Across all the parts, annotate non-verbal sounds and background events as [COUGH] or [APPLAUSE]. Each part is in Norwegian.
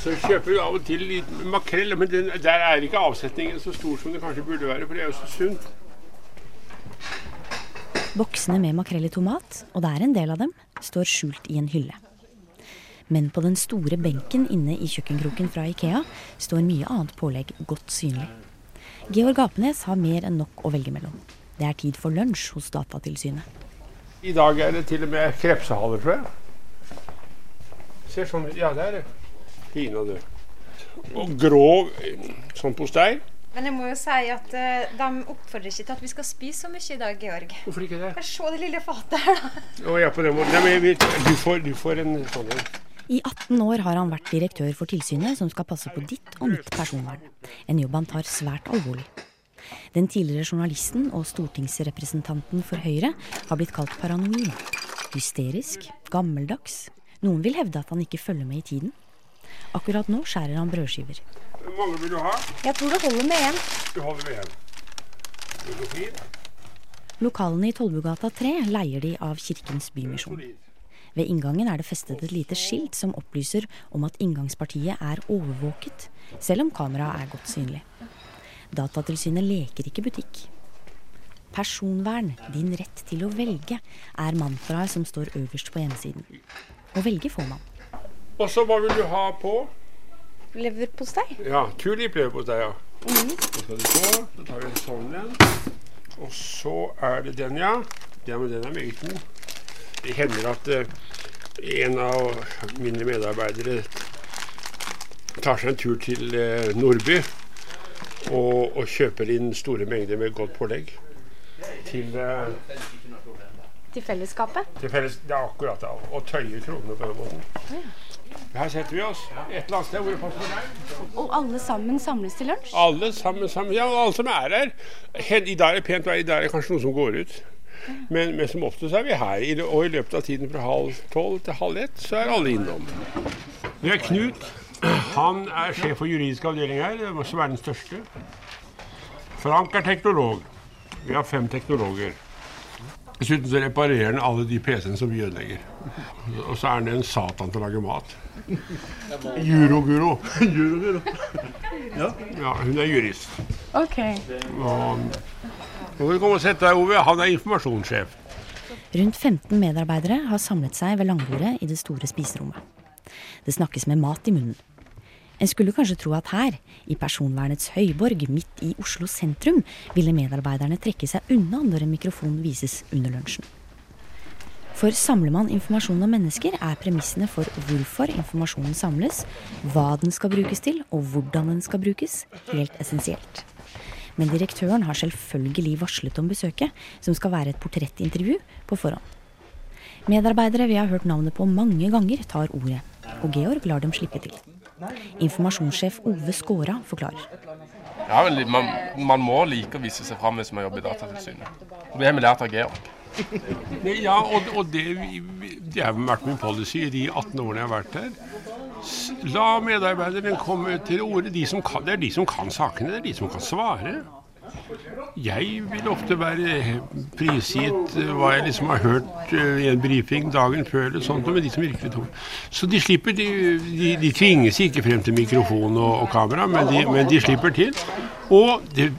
Så kjøper du av og til litt makrell, men den, der er ikke avsetningen så stor som det kanskje burde være, for det er jo så sunt. Boksene med makrell i tomat, og det er en del av dem, står skjult i en hylle. Men på den store benken inne i kjøkkenkroken fra Ikea står mye annet pålegg godt synlig. Georg Apenes har mer enn nok å velge mellom. Det er tid for lunsj hos Datatilsynet. I dag er det til og med krepsehaler, tror jeg. Ser sånn ut. Ja, det er det. Fine, du. Og grov sånn postei. Men jeg må jo si at uh, de oppfordrer ikke til at vi skal spise så mye i dag, Georg. Hvorfor ikke det? Se det lille fatet her, da. Oh, ja, på den måten. Nei, men vi, du, får, du får en sånn en. I 18 år har han vært direktør for tilsynet som skal passe på ditt og mitt personvern. En jobb han tar svært alvorlig. Den tidligere journalisten og stortingsrepresentanten for Høyre har blitt kalt paranoid. Hysterisk, gammeldags. Noen vil hevde at han ikke følger med i tiden. Akkurat nå skjærer han brødskiver. Hvor mange vil du ha? Jeg tror det holder med én. Du holder med en. Vil du? Lokalene i Tollbugata 3 leier de av Kirkens Bymisjon. Ved inngangen er det festet et lite skilt som opplyser om at inngangspartiet er overvåket, selv om kameraet er godt synlig. Datatilsynet leker ikke butikk. Personvern, din rett til å velge, er mantraet som står øverst på hjemmesiden. Å velge får man. Og så hva vil du ha på? Leverpostei. Ja, tulipleverpostei, ja. Så skal du få. Så tar vi en sånn en. Og så er det den, ja. Den, den er meget god. Det hender at uh, en av mine medarbeidere tar seg en tur til uh, Nordby og, og kjøper inn store mengder med godt pålegg. Til, uh, Til fellesskapet. til felles Det er akkurat det. Og tøyer kronene på den måten. Her setter vi oss et eller annet sted hvor det passer deg. Og alle sammen samles til lunsj. Alle sammen, sammen. Ja, alle som er her. I dag er det pent vær, i dag er det kanskje noen som går ut. Men, men som oftest er vi her. Og i løpet av tiden fra halv tolv til halv ett, så er alle innom. Det er Knut. Han er sjef for juridisk avdeling her, som er den største. Frank er teknolog. Vi har fem teknologer. Dessuten så reparerer han alle de PC-ene som vi ødelegger. Og så er han en satan til å lage mat. Juroguro. [LAUGHS] Juroguro. Ja, hun er jurist. Ok. Og, kan du komme og sette deg, Ove. Han er informasjonssjef. Rundt 15 medarbeidere har samlet seg ved langbordet i det store spiserommet. Det snakkes med mat i munnen. En skulle kanskje tro at her, i personvernets høyborg midt i Oslo sentrum, ville medarbeiderne trekke seg unna når en mikrofon vises under lunsjen. For samler man informasjon om mennesker, er premissene for hvorfor informasjonen samles, hva den skal brukes til, og hvordan den skal brukes, helt essensielt. Men direktøren har selvfølgelig varslet om besøket, som skal være et portrettintervju på forhånd. Medarbeidere vi har hørt navnet på mange ganger, tar ordet, og Georg lar dem slippe til. Informasjonssjef Ove Skåra forklarer. Ja, man, man må like å vise seg fram hvis man jobber i Datatilsynet. Det har vi lært av Georg. Ja, og, og det, det har vært min policy i de 18 årene jeg har vært her. La medarbeiderne komme til orde. De det er de som kan sakene, det er de som kan svare. Jeg vil ofte være prisgitt eh, hva jeg liksom har hørt eh, i en brifing dagen før, eller sånt, med de som virkelig tror. Så de slipper, de, de, de tvinges ikke frem til mikrofon og, og kamera, men de, men de slipper til. Og det,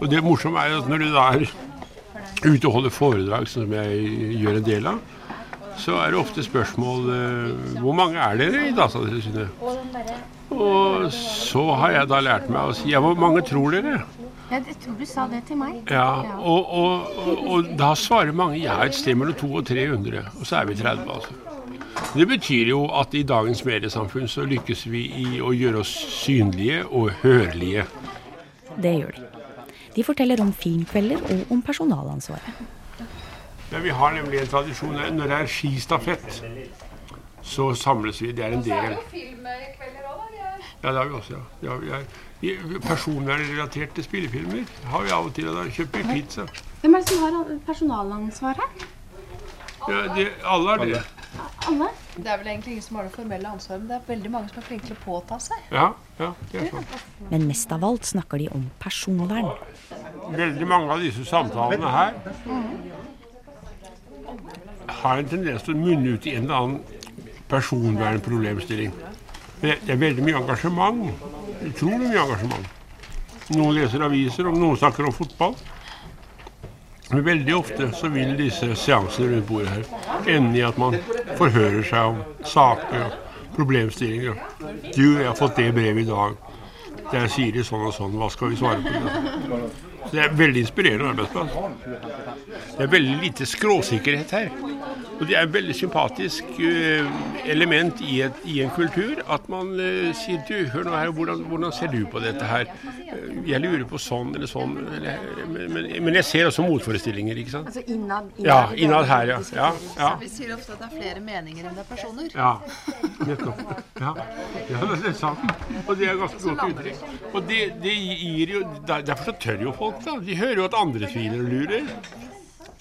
og det morsomme er at når du da er ute og holder foredrag, som jeg gjør en del av, så er det ofte spørsmål eh, hvor mange er dere i Datatilsynet? Og så har jeg da lært meg å si ja, hvor mange tror dere? Jeg tror du sa det til meg. Ja, og, og, og, og da svarer mange ja, et sted mellom 200 og 300, og så er vi 30 altså. Det betyr jo at i dagens mediesamfunn så lykkes vi i å gjøre oss synlige og hørlige. Det gjør de. De forteller om filmkvelder og om personalansvaret. Ja, vi har nemlig en tradisjon. Når det er skistafett, så samles vi. Det er en del. Ja, det har vi også. ja. Ja. Personvernrelaterte spillefilmer har vi av og til. og Da kjøper vi pizza. Hvem er det som har personalansvar her? Ja, det, alle har det. Alle? Det er vel egentlig ingen som har det formelle ansvaret, men det er veldig mange som er flinke til å påta seg. Ja, ja, det er sånn. Men mest av alt snakker de om personvern. Veldig mange av disse samtalene her har en tendens til å munne ut i en eller annen personvernproblemstilling. Det, det er veldig mye engasjement. Utrolig mye engasjement. Noen leser aviser, og noen snakker om fotball. Men veldig ofte så vil disse seansene rundt bordet her ende i at man forhører seg om saker og problemstillinger. Du, jeg har fått det brevet i dag. Der sier de sånn og sånn. Hva skal vi svare på det? Så det er veldig inspirerende arbeidsplass. Det er veldig lite skråsikkerhet her. Og det er et veldig sympatisk uh, element i, et, i, en kultur at man uh, sier du, hør nå her, hvordan, hvordan, ser du på dette her? Uh, jeg lurer på sånn eller sånn. Eller, men, men, men, jeg ser også motforestillinger, ikke sant? Altså innad, innad ja, innad her, ja. ja, ja. Vi sier ofte at det er flere meninger enn det er personer. Ja, nettopp. Ja, ja det er sant. Og det er ganske godt uttrykk. Og det, det gir jo Derfor så tør jo folk, da. De hører jo at andre tviler og lurer.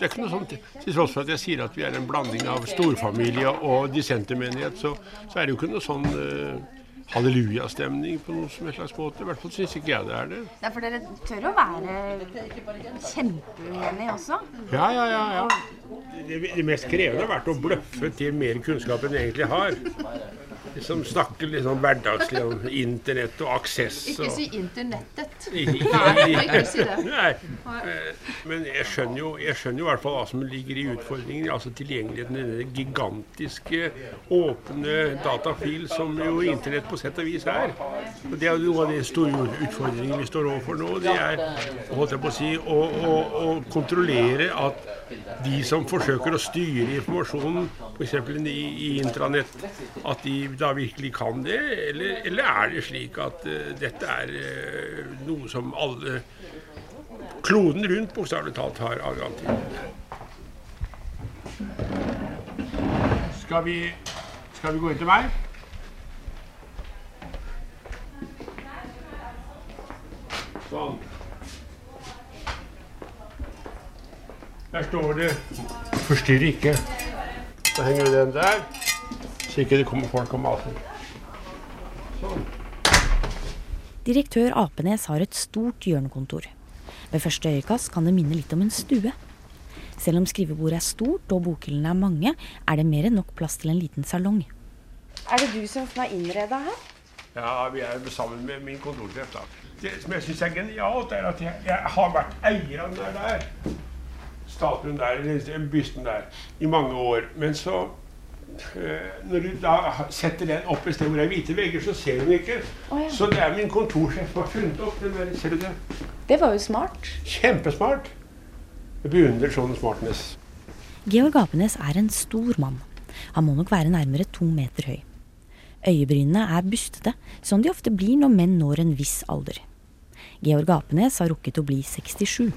Det er ikke noe sånt. Til tross for at jeg sier at vi er en blanding av storfamilie og dissentermenighet, så, så er det jo ikke noe sånn uh, hallelujastemning på noen som helst slags måte. I hvert fall syns ikke jeg det er det. Ja, For dere tør å være kjempeuenige også? Ja, ja, ja. ja. Det, det, mest krevende har vært å bløffe til mer kunnskap enn jeg egentlig har som snakker litt sånn hverdagslig om internett og aksess. Ikke si internettet. Nei, ikke si det. Nei. Men jeg skjønner, jo, jeg skjønner jo i hvert fall hva som ligger i utfordringen. Altså tilgjengeligheten til denne gigantiske, åpne datafil som jo internett på sett og vis er. Og Det er jo noe av de store utfordringene vi står overfor nå. Det er holdt jeg på å si, å, å, å kontrollere at de som forsøker å styre informasjonen, f.eks. I, i intranett, at de da virkelig kan det? Eller, eller er det slik at uh, dette er uh, noe som alle kloden rundt bokstavelig talt har adgang til? Skal vi, skal vi gå inn til meg? Sånn. Der står det 'forstyrr ikke'. Så henger vi den der så ikke det kommer folk og maser. Sånn. Direktør Apenes har et stort hjørnekontor. Ved første øyekast kan det minne litt om en stue. Selv om skrivebordet er stort og bokhyllene er mange, er det mer enn nok plass til en liten salong. Er det du som har innreda her? Ja, vi er sammen med min kontorsjef. da. Det som jeg syns er genialt, er at jeg, jeg har vært eier av den der, der. statuen der, eller bysten der, i mange år. Men så når du da setter den opp et sted hvor det er hvite vegger, så ser du den ikke. Oh, ja. Så det er min kontorsjef som har funnet opp den der. Ser du det? Det var jo smart. Kjempesmart. Jeg beundrer sånn smartness. Georg Apenes er en stor mann. Han må nok være nærmere to meter høy. Øyebrynene er bustete, som de ofte blir når menn når en viss alder. Georg Apenes har rukket å bli 67.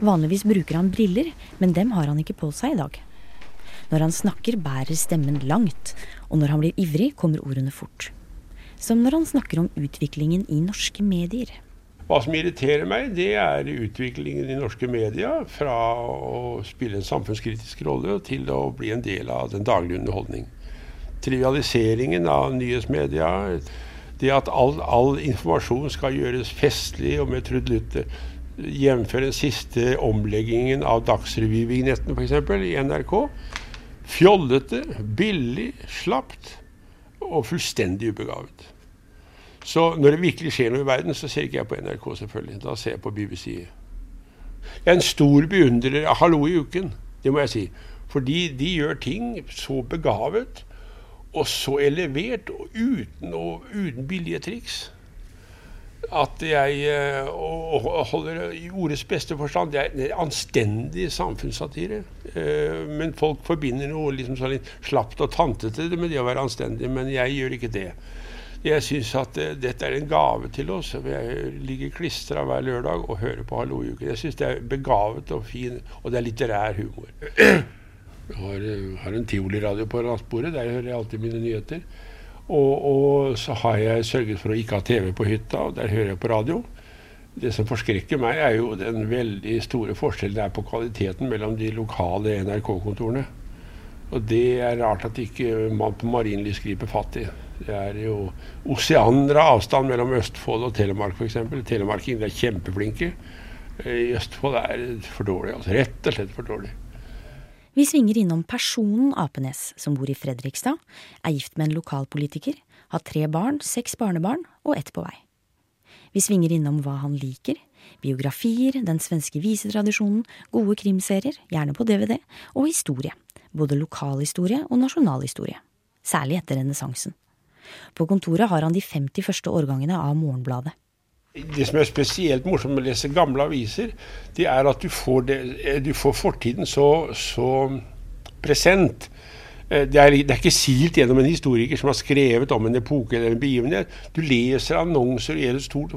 Vanligvis bruker han briller, men dem har han ikke på seg i dag. Når han snakker, bærer stemmen langt, og når han blir ivrig, kommer ordene fort. Som når han snakker om utviklingen i norske medier. Hva som irriterer meg, det er utviklingen i norske medier fra å spille en samfunnskritisk rolle til å bli en del av den daglige underholdning. Trivialiseringen av nyhetsmedia, det at all, all informasjon skal gjøres festlig og med trudelutter. Jf. den siste omleggingen av Dagsrevyvignetten f.eks. i NRK Fjollete, billig, slapt og fullstendig ubegavet. Så når det virkelig skjer noe i verden, så ser ikke jeg på NRK, selvfølgelig. Da ser jeg på BBC. Jeg er en stor beundrer av Hallo i uken, det må jeg si. Fordi de gjør ting så begavet og så elevert og uten, og uten billige triks at jeg eh, holder i ordets beste forstand Det er anstendig samfunnssatire. Eh, men folk forbinder noe liksom så litt slapt og tantete med det å være anstendig. Men jeg gjør ikke det. Jeg syns at eh, dette er en gave til oss. Jeg ligger klistra hver lørdag og hører på Hallojuken. Jeg syns det er begavet og fin, og det er litterær humor. [CLEARS THROAT] Jeg har, har en tivoliradio på nattbordet. Der hører jeg alltid mine nyheter. Og, og, så har jeg sørget for å ikke ha TV på hytta, og der hører jeg på radio. Det som forskrekker meg, er jo den veldig store forskjellen det er på kvaliteten mellom de lokale NRK-kontorene. Og det er rart at ikke man på Marienlyst griper fatt i. Det er jo oseaner av avstand mellom Østfold og Telemark f.eks. Telemarkingene er kjempeflinke. I Østfold er det for dårlig. altså Rett og slett for dårlig. Vi svinger innom personen Apenes, som bor i Fredrikstad, er gift med en lokalpolitiker, har tre barn, seks barnebarn og ett på vei. Vi svinger innom hva han liker, biografier, den svenske visetradisjonen, gode krimserier, gjerne på DVD, og historie, både lokalhistorie og nasjonalhistorie, særlig etter renessansen. På kontoret har han de 50 første årgangene av Morgenbladet. Det som er spesielt morsomt med å lese gamle aviser, det er at du får, det, eh, du får fortiden så, så present. Eh, det er, det er, ikke silt gjennom en historiker som har skrevet om en epoke eller en begivenhet. Du leser annonser og et stort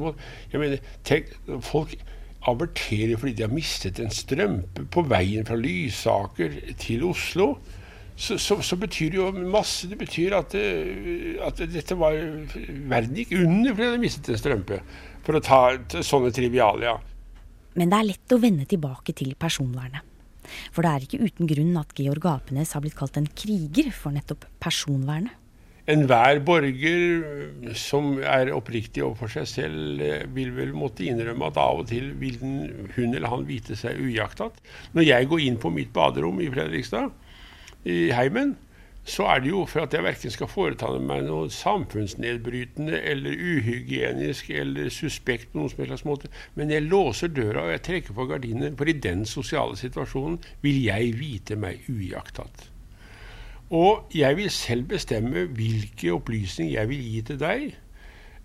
jeg mener, tenk, Folk averterer fordi de har mistet en strømpe på veien fra Lysaker til Oslo. Så, så, så, betyr det jo masse. Det betyr at, eh, at dette var Verden gikk under fordi de mistet en strømpe for å ta sånne trivialia. Men det er lett å vende tilbake til personvernet. For det er ikke uten grunn at Georg Apenes har blitt kalt en kriger for nettopp personvernet. Enhver borger som er oppriktig overfor seg selv, vil vel måtte innrømme at av og til vil den, hun eller han vite seg ujaktet. Når jeg går inn på mitt baderom i Fredrikstad, i heimen, så er det jo for at jeg verken skal foreta meg noe samfunnsnedbrytende eller uhygienisk eller suspekt på noen helst måte. Men jeg låser døra og jeg trekker på gardinene, for i den sosiale situasjonen vil jeg vite meg uiakttatt. Og jeg vil selv bestemme hvilke opplysninger jeg vil gi til deg.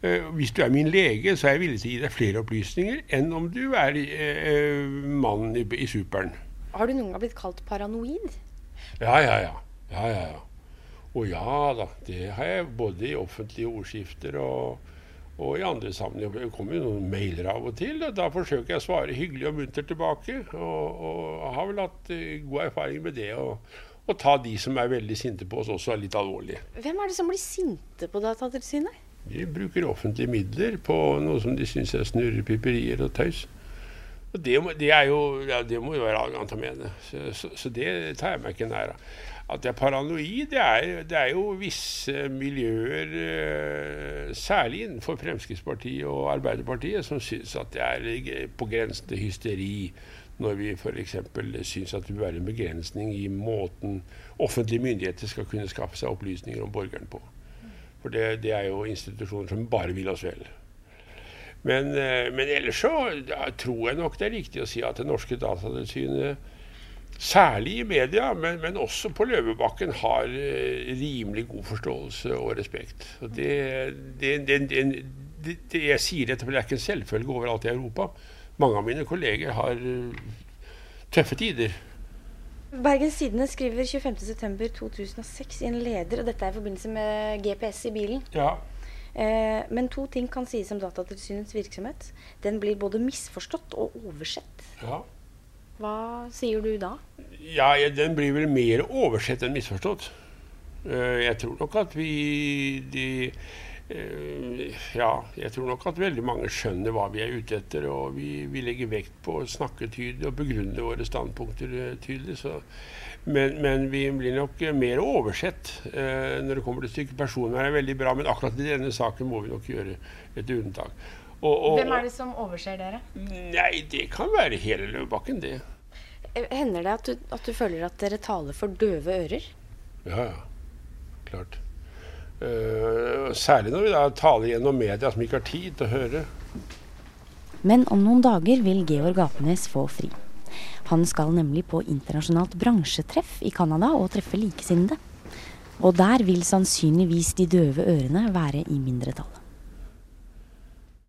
Eh, hvis du er min lege, så er jeg villig til å gi deg flere opplysninger enn om du er eh, mannen i, i superen. Har du noen gang blitt kalt paranoid? Ja, ja, ja. ja, ja, ja. Og ja da, det har jeg både i offentlige ordskifter og, og i andre sammenhenger. Det kommer jo noen mailer av og til. og Da forsøker jeg å svare hyggelig og muntert tilbake. Og, og har vel hatt uh, god erfaring med det. Og, og, ta de som er veldig sinte på oss, også er litt alvorlige. Hvem er det som blir sinte på Datatilsynet? De bruker offentlige midler på noe som de syns er snurrepiperier og tøys. Og det, det, jo, ja, det, må jo være til å mene. Så, så, så det tar jeg meg ikke nær av. At jeg er paranoid, det er, det er jo visse miljøer, eh, særlig innenfor Fremskrittspartiet og Arbeiderpartiet, som syns at det er på grensen til hysteri når vi f.eks. syns at det bør være en begrensning i måten offentlige myndigheter skal kunne skaffe seg opplysninger om borgeren på. For det, det er jo institusjoner som bare vil oss vel. Men, eh, men ellers så tror jeg nok det er riktig å si at det norske Datatilsynet særlig i media, men, men også på Løvebakken, har uh, rimelig god forståelse og respekt. Og det, det, det, det, jeg sier dette, er ikke en selvfølge overalt i Europa. Mange av mine kolleger har uh, tøffe tider. Bergens Tidende skriver 25.9.2006 i en leder, og dette er i forbindelse med GPS i bilen. Ja. Eh, men to ting kan sies om Datatilsynets virksomhet. Den blir både misforstått og oversett. Ja. Hva sier du da? Ja, Den blir vel mer oversett enn misforstått. Eh, jeg tror nok at vi de, eh, Ja, jeg tror nok at veldig mange skjønner hva vi er ute etter. Og vi, vi legger vekt på å snakke tydelig og begrunne våre standpunkter eh, tydelig. Så. Men, men, vi blir nok mer oversett når det kommer til stykket. Personvern er veldig bra, men akkurat i denne saken må vi nok gjøre et unntak. Og, og, Hvem er det som overser dere? Nei, Det kan være hele Løvebakken, det. Eh, hender det at du, at du, føler at dere taler for døve ører? Ja, ja. Klart. Uh, særlig når vi da taler gjennom media som ikke har tid til å høre. Men om noen dager vil Georg Apenes få fri. Han skal nemlig på internasjonalt bransjetreff i Canada og treffe likesinnede. Og der vil sannsynligvis de døve ørene være i mindretall.